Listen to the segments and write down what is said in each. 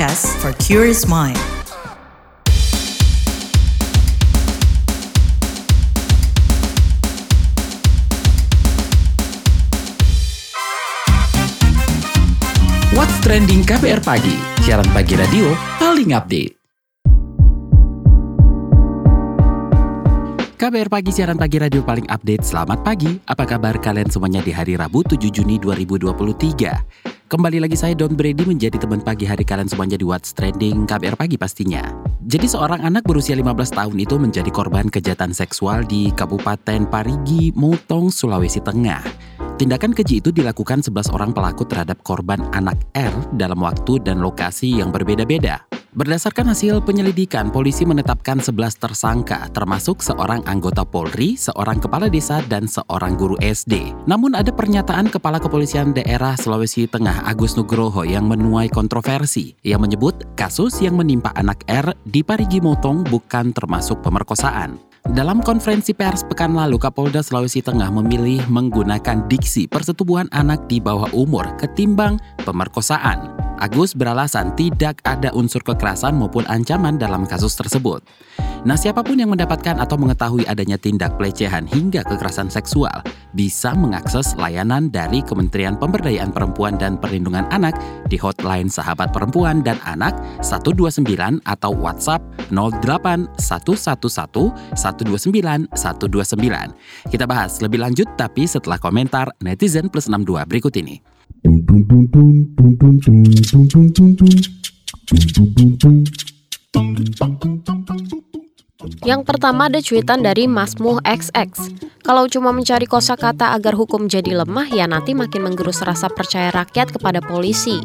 podcast for curious mind. What's Trending KBR Pagi, siaran pagi radio paling update. KBR Pagi, siaran pagi radio paling update. Selamat pagi, apa kabar kalian semuanya di hari Rabu 7 Juni 2023? Kembali lagi saya Don Brady menjadi teman pagi hari kalian semuanya di What's Trending KBR Pagi pastinya. Jadi seorang anak berusia 15 tahun itu menjadi korban kejahatan seksual di Kabupaten Parigi, Motong, Sulawesi Tengah. Tindakan keji itu dilakukan 11 orang pelaku terhadap korban anak R dalam waktu dan lokasi yang berbeda-beda. Berdasarkan hasil penyelidikan, polisi menetapkan 11 tersangka, termasuk seorang anggota Polri, seorang kepala desa, dan seorang guru SD. Namun ada pernyataan Kepala Kepolisian Daerah Sulawesi Tengah Agus Nugroho yang menuai kontroversi. Ia menyebut kasus yang menimpa anak R di Parigi Motong bukan termasuk pemerkosaan. Dalam konferensi pers pekan lalu, Kapolda Sulawesi Tengah memilih menggunakan diksi persetubuhan anak di bawah umur ketimbang pemerkosaan. Agus beralasan tidak ada unsur kekerasan maupun ancaman dalam kasus tersebut. Nah, siapa pun yang mendapatkan atau mengetahui adanya tindak pelecehan hingga kekerasan seksual bisa mengakses layanan dari Kementerian Pemberdayaan Perempuan dan Perlindungan Anak di hotline Sahabat Perempuan dan Anak 129 atau WhatsApp 08 111 129 129. Kita bahas lebih lanjut tapi setelah komentar netizen plus 62 berikut ini. Yang pertama ada cuitan dari Masmuh XX. Kalau cuma mencari kosakata agar hukum jadi lemah, ya nanti makin menggerus rasa percaya rakyat kepada polisi.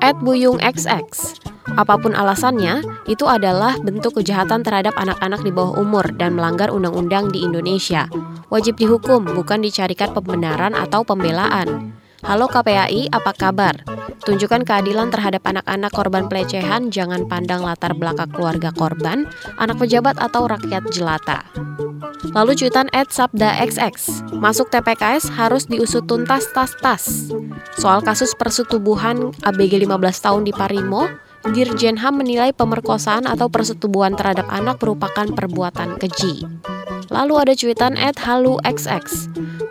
Ed Buyung XX. Apa pun alasannya, itu adalah bentuk kejahatan terhadap anak-anak di bawah umur dan melanggar undang-undang di Indonesia. Wajib dihukum, bukan dicarikan pembenaran atau pembelaan. Halo KPAI, apa kabar? Tunjukkan keadilan terhadap anak-anak korban pelecehan, jangan pandang latar belakang keluarga korban, anak pejabat atau rakyat jelata. Lalu cuitan Ed Sabda XX, masuk TPKS harus diusut tuntas tas-tas. Soal kasus persetubuhan ABG 15 tahun di Parimo, Dirjen HAM menilai pemerkosaan atau persetubuhan terhadap anak merupakan perbuatan keji. Lalu ada cuitan Ed Halu XX,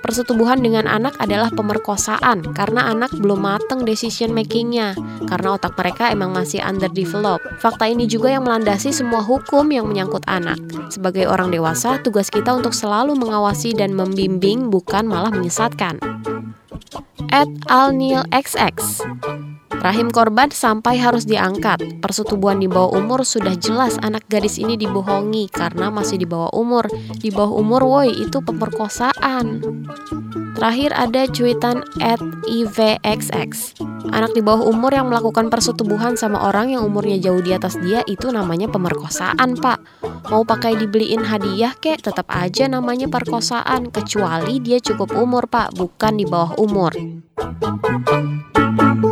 Persetubuhan dengan anak adalah pemerkosaan karena anak belum mateng decision makingnya, karena otak mereka emang masih underdeveloped. Fakta ini juga yang melandasi semua hukum yang menyangkut anak. Sebagai orang dewasa, tugas kita untuk selalu mengawasi dan membimbing, bukan malah menyesatkan. At Alnil XX Rahim korban sampai harus diangkat. Persetubuhan di bawah umur sudah jelas anak gadis ini dibohongi karena masih di bawah umur. Di bawah umur woi itu pemerkosaan. Terakhir ada cuitan at IVXX. Anak di bawah umur yang melakukan persetubuhan sama orang yang umurnya jauh di atas dia itu namanya pemerkosaan, Pak. Mau pakai dibeliin hadiah kek, tetap aja namanya perkosaan kecuali dia cukup umur, Pak, bukan di bawah umur.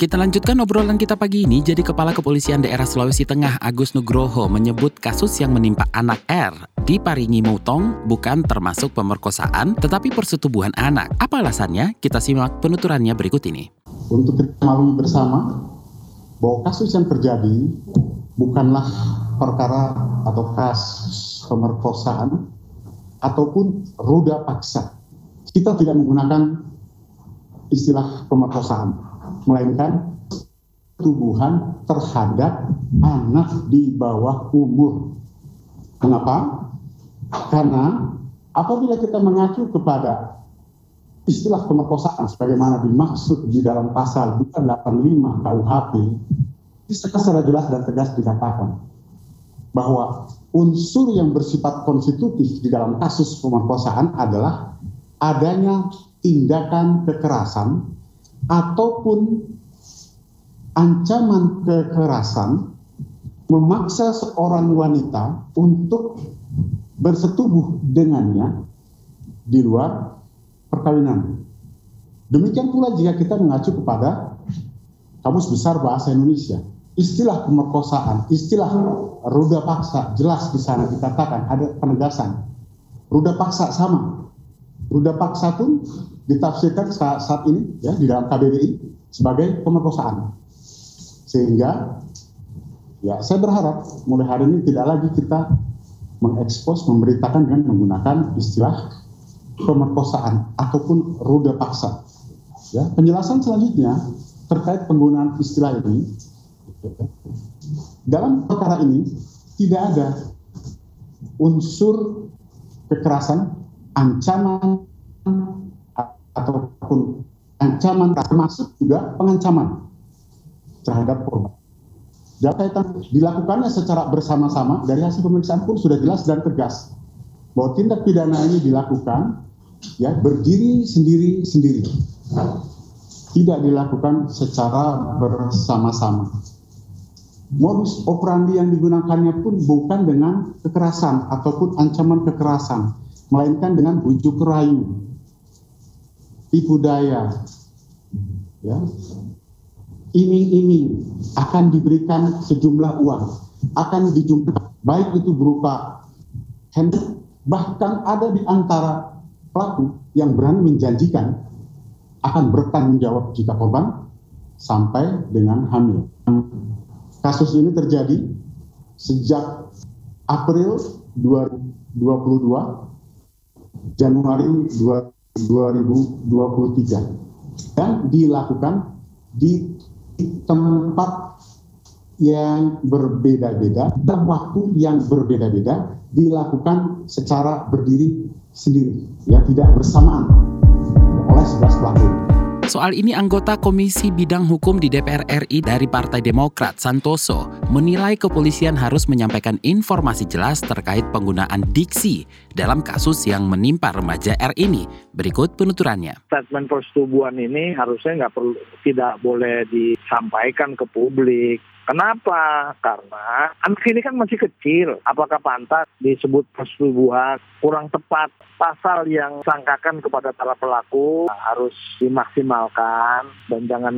Kita lanjutkan obrolan kita pagi ini. Jadi Kepala Kepolisian Daerah Sulawesi Tengah Agus Nugroho menyebut kasus yang menimpa anak R di Paringi Mutong bukan termasuk pemerkosaan tetapi persetubuhan anak. Apa alasannya? Kita simak penuturannya berikut ini. Untuk kita maklumi bersama bahwa kasus yang terjadi bukanlah perkara atau kasus pemerkosaan ataupun ruda paksa. Kita tidak menggunakan istilah pemerkosaan, melainkan tubuhan terhadap anak di bawah umur. Kenapa? Karena apabila kita mengacu kepada istilah pemerkosaan sebagaimana dimaksud di dalam pasal 285 KUHP secara jelas dan tegas dikatakan bahwa unsur yang bersifat konstitutif di dalam kasus pemerkosaan adalah adanya tindakan kekerasan ataupun ancaman kekerasan memaksa seorang wanita untuk bersetubuh dengannya di luar perkawinan. Demikian pula jika kita mengacu kepada Kamus Besar Bahasa Indonesia istilah pemerkosaan, istilah ruda paksa jelas di sana dikatakan ada penegasan. Ruda paksa sama. Ruda paksa pun ditafsirkan saat, saat ini ya di dalam KBBI sebagai pemerkosaan. Sehingga ya saya berharap mulai hari ini tidak lagi kita mengekspos memberitakan dengan menggunakan istilah pemerkosaan ataupun ruda paksa. Ya, penjelasan selanjutnya terkait penggunaan istilah ini dalam perkara ini tidak ada unsur kekerasan, ancaman ataupun ancaman termasuk juga pengancaman terhadap korban. Dan kaitan dilakukannya secara bersama-sama dari hasil pemeriksaan pun sudah jelas dan tegas bahwa tindak pidana ini dilakukan ya berdiri sendiri sendiri. Tidak dilakukan secara bersama-sama. Modus operandi yang digunakannya pun bukan dengan kekerasan ataupun ancaman kekerasan, melainkan dengan bujuk rayu, tipu daya, ya, iming-iming akan diberikan sejumlah uang, akan dijumpai baik itu berupa handphone, bahkan ada di antara pelaku yang berani menjanjikan akan bertanggung jawab jika korban sampai dengan hamil. Kasus ini terjadi sejak April 2022 Januari 2023 dan dilakukan di tempat yang berbeda-beda dan waktu yang berbeda-beda dilakukan secara berdiri sendiri ya tidak bersamaan oleh sebelas pelaku. Soal ini anggota Komisi Bidang Hukum di DPR RI dari Partai Demokrat Santoso menilai kepolisian harus menyampaikan informasi jelas terkait penggunaan diksi dalam kasus yang menimpa remaja R ini. Berikut penuturannya. Statement persetubuhan ini harusnya nggak perlu tidak boleh disampaikan ke publik Kenapa? Karena anak ini kan masih kecil. Apakah pantas disebut persetubuhan? Kurang tepat. Pasal yang sangkakan kepada para pelaku harus dimaksimalkan dan jangan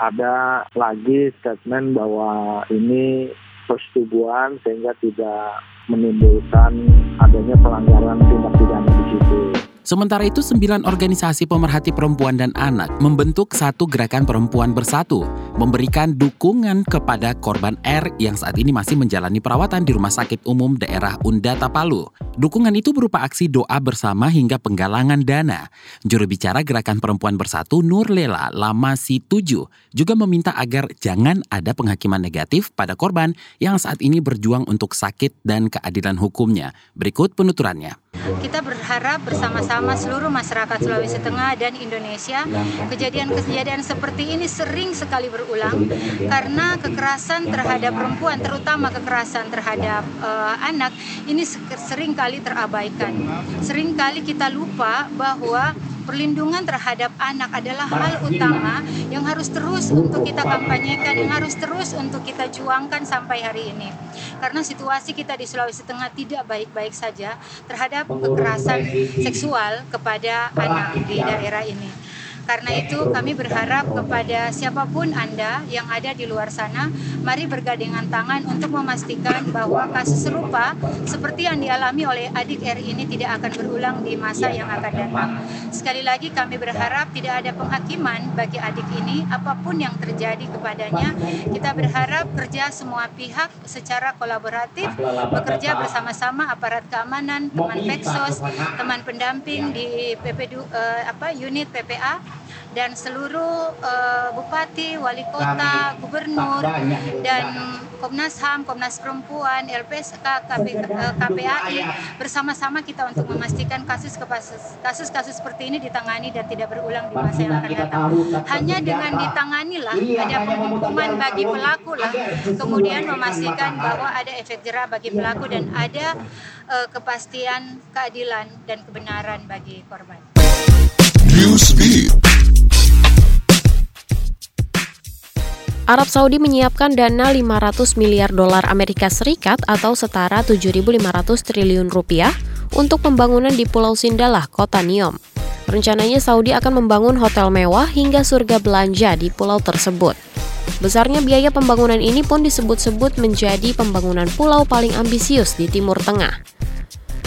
ada lagi statement bahwa ini persetubuhan sehingga tidak menimbulkan adanya pelanggaran tindak pidana di situ. Sementara itu, sembilan organisasi pemerhati perempuan dan anak membentuk satu gerakan perempuan bersatu, memberikan dukungan kepada korban R yang saat ini masih menjalani perawatan di Rumah Sakit Umum Daerah Undata Palu. Dukungan itu berupa aksi doa bersama hingga penggalangan dana. Juru bicara Gerakan Perempuan Bersatu Nur Lela Lama Situju juga meminta agar jangan ada penghakiman negatif pada korban yang saat ini berjuang untuk sakit dan keadilan hukumnya. Berikut penuturannya. Kita berharap bersama-sama seluruh masyarakat Sulawesi Tengah dan Indonesia kejadian-kejadian seperti ini sering sekali berulang karena kekerasan terhadap perempuan terutama kekerasan terhadap uh, anak ini sering kali terabaikan. Sering kali kita lupa bahwa perlindungan terhadap anak adalah hal utama yang harus terus untuk kita kampanyekan, yang harus terus untuk kita juangkan sampai hari ini. Karena situasi kita di Sulawesi Tengah tidak baik-baik saja terhadap kekerasan seksual kepada anak di daerah ini. Karena itu kami berharap kepada siapa pun Anda yang ada di luar sana, mari bergandengan tangan untuk memastikan bahwa kasus serupa seperti yang dialami oleh adik R ini tidak akan berulang di masa yang akan datang. Sekali lagi kami berharap tidak ada penghakiman bagi adik ini apa pun yang terjadi kepadanya. Kita berharap kerja semua pihak secara kolaboratif bekerja bersama-sama aparat keamanan, teman Peksos, teman pendamping di PP uh, eh, apa unit PPA dan seluruh uh, bupati, wali kota, gubernur dan Komnas HAM, Komnas Perempuan, LPSK, KP, KPAI bersama-sama kita untuk memastikan kasus kasus-kasus seperti ini ditangani dan tidak berulang di masa yang akan datang. Hanya dengan ditanganilah ada penghukuman bagi pelaku lah, kemudian memastikan bahwa ada efek jerah bagi pelaku dan ada uh, kepastian keadilan dan kebenaran bagi korban. Newsbeat. Arab Saudi menyiapkan dana 500 miliar dolar Amerika Serikat atau setara 7.500 triliun rupiah untuk pembangunan di Pulau Sindalah, kota Niom. Rencananya Saudi akan membangun hotel mewah hingga surga belanja di pulau tersebut. Besarnya biaya pembangunan ini pun disebut-sebut menjadi pembangunan pulau paling ambisius di Timur Tengah.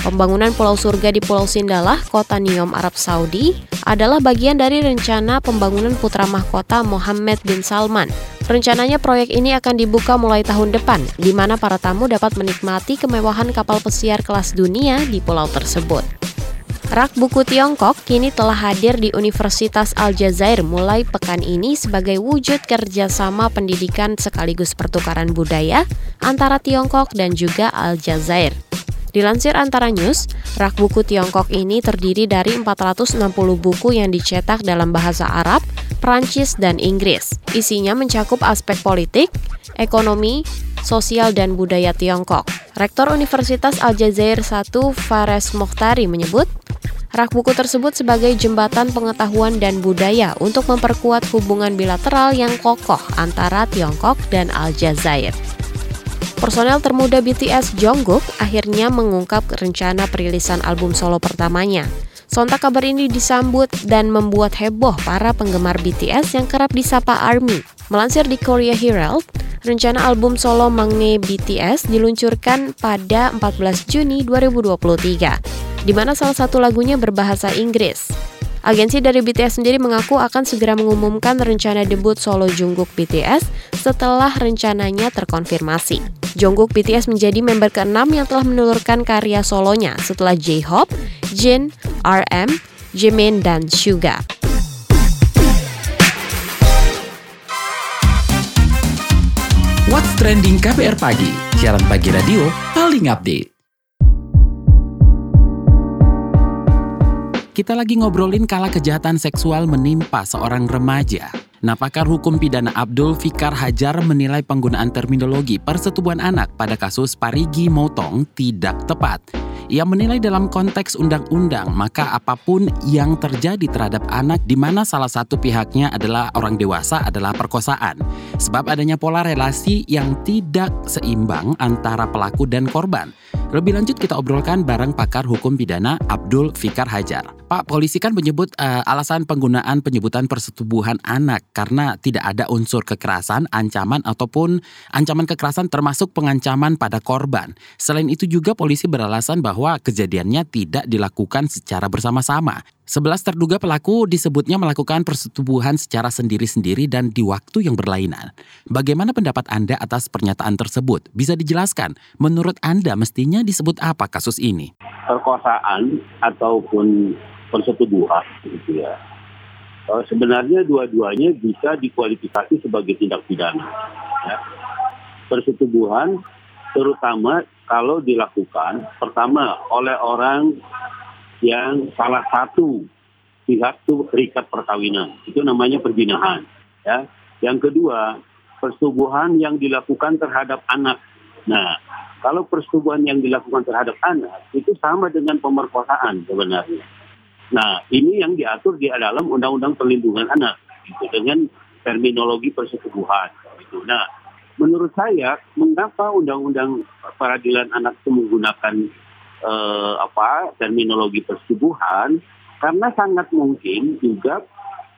Pembangunan Pulau Surga di Pulau Sindalah, kota Niom, Arab Saudi, adalah bagian dari rencana pembangunan putra mahkota Mohammed bin Salman. Rencananya proyek ini akan dibuka mulai tahun depan, di mana para tamu dapat menikmati kemewahan kapal pesiar kelas dunia di pulau tersebut. Rak buku Tiongkok kini telah hadir di Universitas Aljazair mulai pekan ini sebagai wujud kerjasama pendidikan sekaligus pertukaran budaya antara Tiongkok dan juga Aljazair. Dilansir Antara News, rak buku Tiongkok ini terdiri dari 460 buku yang dicetak dalam bahasa Arab, Prancis, dan Inggris. Isinya mencakup aspek politik, ekonomi, sosial, dan budaya Tiongkok. Rektor Universitas Aljazair I Fares Mokhtari menyebut, rak buku tersebut sebagai jembatan pengetahuan dan budaya untuk memperkuat hubungan bilateral yang kokoh antara Tiongkok dan Aljazair. Personel termuda BTS Jungkook akhirnya mengungkap rencana perilisan album solo pertamanya. Sontak kabar ini disambut dan membuat heboh para penggemar BTS yang kerap disapa ARMY. Melansir di Korea Herald, rencana album solo Mangne BTS diluncurkan pada 14 Juni 2023, di mana salah satu lagunya berbahasa Inggris. Agensi dari BTS sendiri mengaku akan segera mengumumkan rencana debut solo Jungkook BTS setelah rencananya terkonfirmasi. Jungkook BTS menjadi member ke-6 yang telah menelurkan karya solonya setelah J-Hope, Jin, RM, Jimin, dan Suga. What's Trending KPR Pagi, siaran pagi radio paling update. Kita lagi ngobrolin kala kejahatan seksual menimpa seorang remaja. Nah, pakar hukum pidana Abdul Fikar Hajar menilai penggunaan terminologi persetubuhan anak pada kasus Parigi Motong tidak tepat. Ia menilai dalam konteks undang-undang, maka apa pun yang terjadi terhadap anak di mana salah satu pihaknya adalah orang dewasa adalah perkosaan. Sebab adanya pola relasi yang tidak seimbang antara pelaku dan korban. Lebih lanjut kita obrolkan bareng pakar hukum pidana Abdul Fikar Hajar. Pak, polisi kan menyebut uh, alasan penggunaan penyebutan persetubuhan anak karena tidak ada unsur kekerasan, ancaman ataupun ancaman kekerasan termasuk pengancaman pada korban. Selain itu juga polisi beralasan bahwa kejadiannya tidak dilakukan secara bersama-sama. Sebelas terduga pelaku disebutnya melakukan persetubuhan secara sendiri-sendiri dan di waktu yang berlainan. Bagaimana pendapat Anda atas pernyataan tersebut? Bisa dijelaskan, menurut Anda mestinya disebut apa kasus ini? Perkosaan ataupun persetubuhan gitu ya. Sebenarnya dua-duanya bisa dikualifikasi sebagai tindak pidana. Ya. Persetubuhan terutama kalau dilakukan pertama oleh orang yang salah satu pihak itu terikat perkawinan. Itu namanya perjinahan. Ya. Yang kedua, persetubuhan yang dilakukan terhadap anak. Nah, kalau persetubuhan yang dilakukan terhadap anak itu sama dengan pemerkosaan sebenarnya. Nah, ini yang diatur di dalam Undang-Undang Perlindungan Anak gitu, dengan terminologi persetubuhan. Gitu. Nah, menurut saya, mengapa Undang-Undang Peradilan Anak itu menggunakan eh, apa terminologi persetubuhan karena sangat mungkin juga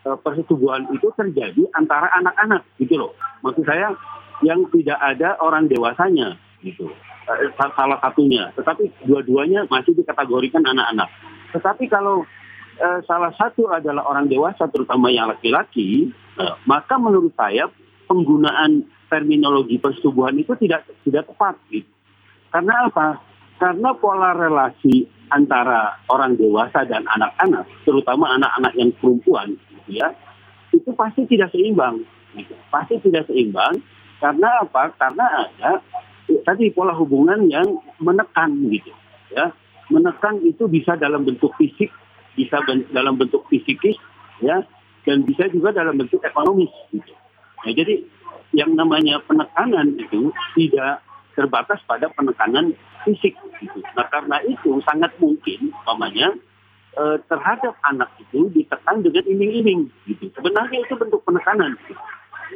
eh, persetubuhan itu terjadi antara anak-anak gitu loh. Maksud saya yang tidak ada orang dewasanya gitu. Eh, salah satunya, tetapi dua-duanya masih dikategorikan anak-anak. Tetapi kalau eh, salah satu adalah orang dewasa, terutama yang laki-laki, eh, maka menurut saya penggunaan terminologi persetubuhan itu tidak tidak tepat. Gitu. Karena apa? Karena pola relasi antara orang dewasa dan anak-anak, terutama anak-anak yang perempuan, ya, itu pasti tidak seimbang. Gitu. Pasti tidak seimbang karena apa? Karena ada tadi pola hubungan yang menekan gitu, ya. Menekan itu bisa dalam bentuk fisik, bisa ben dalam bentuk fisikis, ya, dan bisa juga dalam bentuk ekonomis. Gitu. Nah, jadi yang namanya penekanan itu tidak terbatas pada penekanan fisik. Gitu. Nah karena itu sangat mungkin, umpamanya eh, terhadap anak itu ditekan dengan iming-iming. Gitu. Sebenarnya itu bentuk penekanan. Gitu.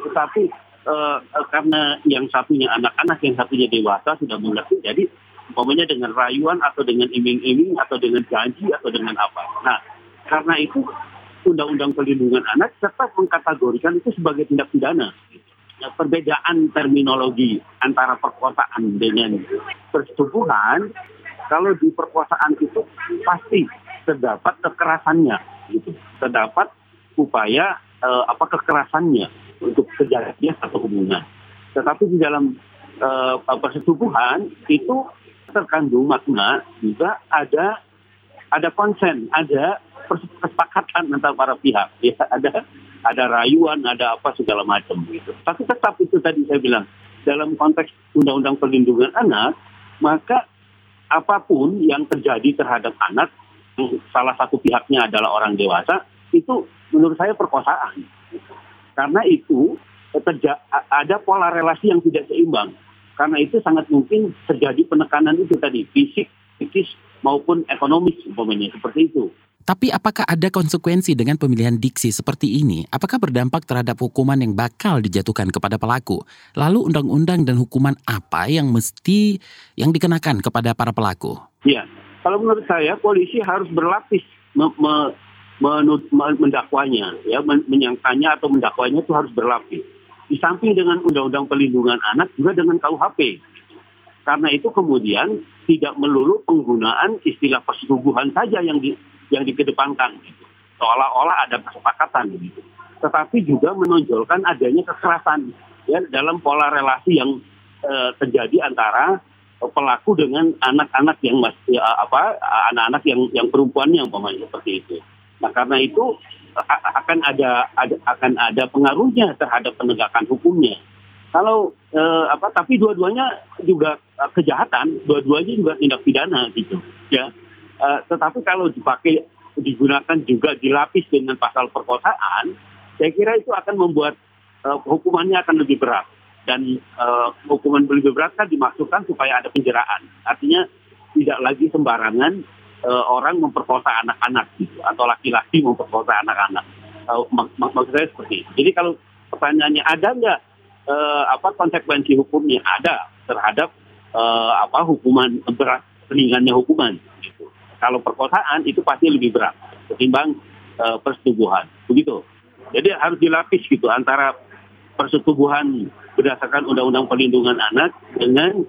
Tetapi eh, karena yang satunya anak-anak, yang satunya dewasa sudah mengerti, jadi umpamanya dengan rayuan atau dengan iming-iming atau dengan janji atau dengan apa. Nah karena itu Undang-Undang Perlindungan Anak tetap mengkategorikan itu sebagai tindak pidana. Gitu. Ya, perbedaan terminologi antara perkosaan dengan persetubuhan. Kalau di perkosaan itu pasti terdapat kekerasannya, gitu. Terdapat upaya uh, apa kekerasannya untuk terjadinya satu hubungan. Tetapi di dalam uh, persetubuhan itu terkandung makna juga ada ada konsen, ada kesepakatan antara para pihak. Ya, ada ada rayuan, ada apa segala macam gitu. Tapi tetap itu tadi saya bilang dalam konteks undang-undang perlindungan anak, maka apa pun yang terjadi terhadap anak, salah satu pihaknya adalah orang dewasa, itu menurut saya perkosaan. Karena itu ada pola relasi yang tidak seimbang. Karena itu sangat mungkin terjadi penekanan itu tadi, fisik, psikis, maupun ekonomis umpamanya, seperti itu. Tapi apakah ada konsekuensi dengan pemilihan diksi seperti ini? Apakah berdampak terhadap hukuman yang bakal dijatuhkan kepada pelaku? Lalu undang-undang dan hukuman apa yang mesti yang dikenakan kepada para pelaku? Iya, kalau menurut saya polisi harus berlapis me me menut, mendakwanya, ya menyangkanya atau mendakwanya itu harus berlapis. Di samping dengan undang-undang pelindungan anak juga dengan KUHP. Karena itu kemudian tidak melulu penggunaan istilah persetubuhan saja yang di, yang dikedepankan. Seolah-olah ada kesepakatan. Tetapi juga menonjolkan adanya kekerasan ya dalam pola relasi yang eh, terjadi antara pelaku dengan anak-anak yang masih ya, apa anak-anak yang yang umpamanya seperti itu. Nah karena itu akan ada, ada akan ada pengaruhnya terhadap penegakan hukumnya. Kalau eh, apa tapi dua-duanya juga kejahatan, dua-duanya juga tindak pidana gitu ya. Uh, tetapi kalau dipakai digunakan juga dilapis dengan pasal perkosaan, saya kira itu akan membuat uh, hukumannya akan lebih berat dan uh, hukuman lebih berat kan dimaksudkan supaya ada penjeraan. Artinya tidak lagi sembarangan uh, orang memperkosa anak-anak gitu atau laki-laki memperkosa anak-anak. Uh, mak mak maksud saya seperti itu. Jadi kalau pertanyaannya ada nggak uh, apa konsekuensi hukumnya ada terhadap uh, apa hukuman berat ringannya hukuman kalau perkosaan itu pasti lebih berat ketimbang uh, persetubuhan. Begitu. Jadi harus dilapis gitu antara persetubuhan berdasarkan Undang-Undang Perlindungan Anak dengan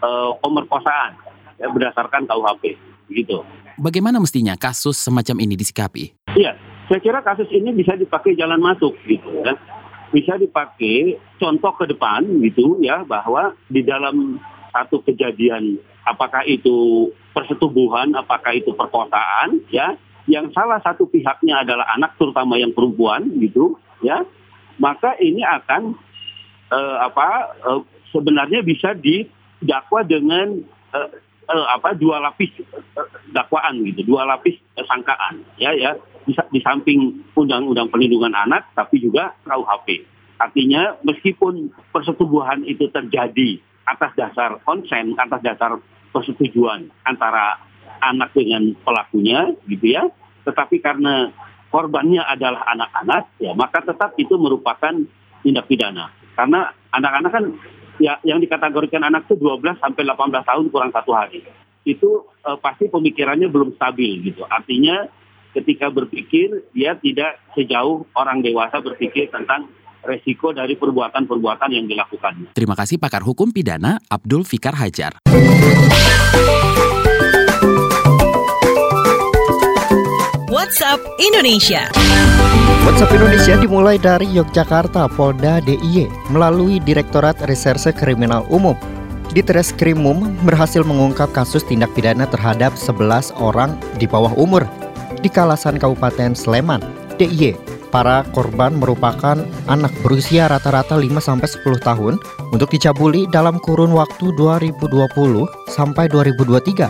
uh, pemerkosaan ya, berdasarkan KUHP. Begitu. Bagaimana mestinya kasus semacam ini disikapi? Iya, saya kira kasus ini bisa dipakai jalan masuk gitu ya. Bisa dipakai contoh ke depan gitu ya bahwa di dalam satu kejadian apakah itu persetubuhan, apakah itu perkosaan, ya, yang salah satu pihaknya adalah anak, terutama yang perempuan, gitu, ya, maka ini akan uh, apa uh, sebenarnya bisa didakwa dengan uh, uh, apa dua lapis dakwaan gitu, dua lapis sangkaan, ya, ya, bisa di samping undang-undang perlindungan anak, tapi juga KUHP. Artinya meskipun persetubuhan itu terjadi atas dasar konsen, atas dasar persetujuan antara anak dengan pelakunya gitu ya. Tetapi karena korbannya adalah anak-anak ya maka tetap itu merupakan tindak pidana. Karena anak-anak kan ya yang dikategorikan anak itu 12 sampai 18 tahun kurang satu hari. Itu eh, pasti pemikirannya belum stabil gitu. Artinya ketika berpikir dia tidak sejauh orang dewasa berpikir tentang resiko dari perbuatan-perbuatan yang dilakukan. Terima kasih pakar hukum pidana Abdul Fikar Hajar. WhatsApp Indonesia. WhatsApp Indonesia dimulai dari Yogyakarta, Polda DIY melalui Direktorat Reserse Kriminal Umum. Di Treskrimum berhasil mengungkap kasus tindak pidana terhadap 11 orang di bawah umur di Kalasan Kabupaten Sleman. DIY Para korban merupakan anak berusia rata-rata 5-10 tahun untuk dicabuli dalam kurun waktu 2020 sampai 2023.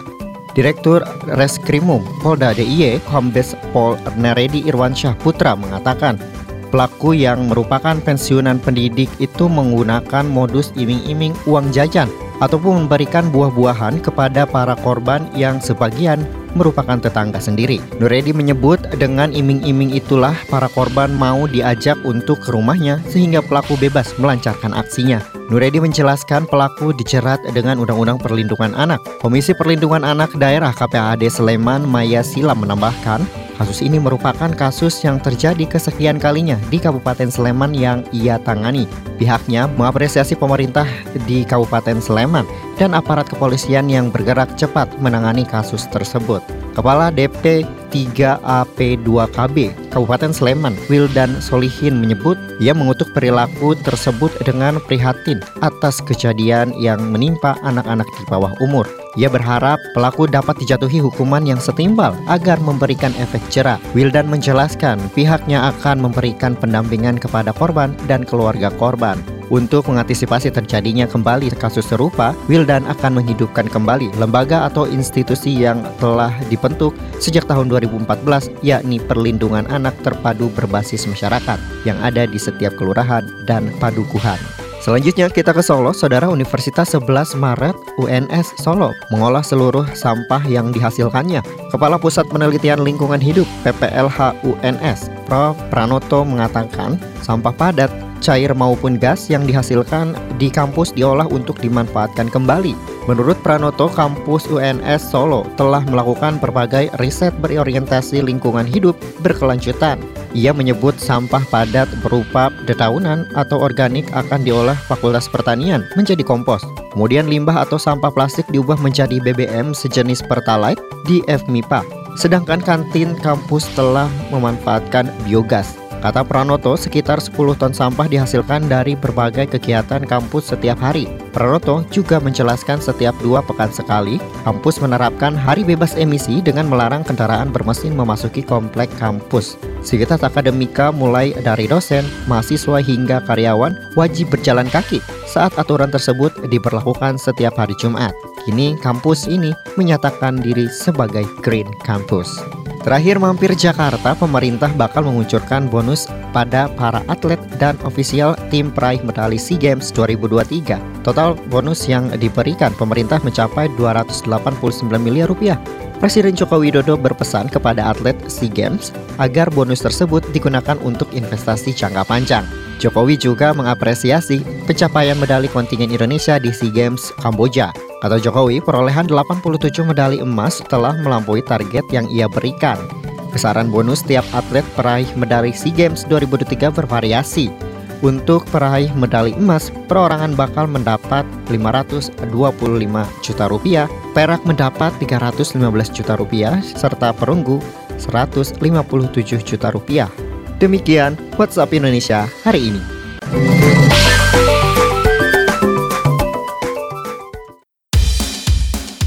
Direktur Reskrimum Polda DIY Kombes Pol Neredi Irwansyah Putra mengatakan, pelaku yang merupakan pensiunan pendidik itu menggunakan modus iming-iming uang jajan ataupun memberikan buah-buahan kepada para korban yang sebagian merupakan tetangga sendiri. Nuredi menyebut dengan iming-iming itulah para korban mau diajak untuk ke rumahnya sehingga pelaku bebas melancarkan aksinya. Nuredi menjelaskan pelaku dijerat dengan Undang-Undang Perlindungan Anak. Komisi Perlindungan Anak Daerah KPAD Sleman Maya Silam menambahkan, Kasus ini merupakan kasus yang terjadi kesekian kalinya di Kabupaten Sleman yang ia tangani. Pihaknya mengapresiasi pemerintah di Kabupaten Sleman dan aparat kepolisian yang bergerak cepat menangani kasus tersebut. Kepala DP 3AP2KB Kabupaten Sleman, Wildan Solihin menyebut ia mengutuk perilaku tersebut dengan prihatin atas kejadian yang menimpa anak-anak di bawah umur. Ia berharap pelaku dapat dijatuhi hukuman yang setimpal agar memberikan efek jerah. Wildan menjelaskan pihaknya akan memberikan pendampingan kepada korban dan keluarga korban. Untuk mengantisipasi terjadinya kembali kasus serupa, Wildan akan menghidupkan kembali lembaga atau institusi yang telah dibentuk sejak tahun 2014, yakni Perlindungan Anak Terpadu Berbasis Masyarakat yang ada di setiap kelurahan dan padukuhan. Selanjutnya kita ke Solo, Saudara Universitas 11 Maret UNS Solo mengolah seluruh sampah yang dihasilkannya. Kepala Pusat Penelitian Lingkungan Hidup PPLH UNS, Prof. Pranoto mengatakan sampah padat cair maupun gas yang dihasilkan di kampus diolah untuk dimanfaatkan kembali. Menurut Pranoto, kampus UNS Solo telah melakukan berbagai riset berorientasi lingkungan hidup berkelanjutan. Ia menyebut sampah padat berupa dedaunan atau organik akan diolah Fakultas Pertanian menjadi kompos. Kemudian limbah atau sampah plastik diubah menjadi BBM sejenis Pertalite di FMIPA. Sedangkan kantin kampus telah memanfaatkan biogas. Kata Pranoto, sekitar 10 ton sampah dihasilkan dari berbagai kegiatan kampus setiap hari. Pranoto juga menjelaskan setiap dua pekan sekali, kampus menerapkan hari bebas emisi dengan melarang kendaraan bermesin memasuki komplek kampus. Sekitar akademika mulai dari dosen, mahasiswa hingga karyawan wajib berjalan kaki saat aturan tersebut diberlakukan setiap hari Jumat. Kini kampus ini menyatakan diri sebagai Green Campus. Terakhir mampir Jakarta, pemerintah bakal menguncurkan bonus pada para atlet dan ofisial tim peraih medali SEA Games 2023. Total bonus yang diberikan pemerintah mencapai 289 miliar rupiah. Presiden Joko Widodo berpesan kepada atlet SEA Games agar bonus tersebut digunakan untuk investasi jangka panjang. Jokowi juga mengapresiasi pencapaian medali kontingen Indonesia di SEA Games Kamboja. Kata Jokowi, perolehan 87 medali emas telah melampaui target yang ia berikan. Besaran bonus tiap atlet peraih medali SEA Games 2023 bervariasi. Untuk peraih medali emas, perorangan bakal mendapat 525 juta rupiah, perak mendapat 315 juta rupiah, serta perunggu 157 juta rupiah. Demikian WhatsApp Indonesia hari ini.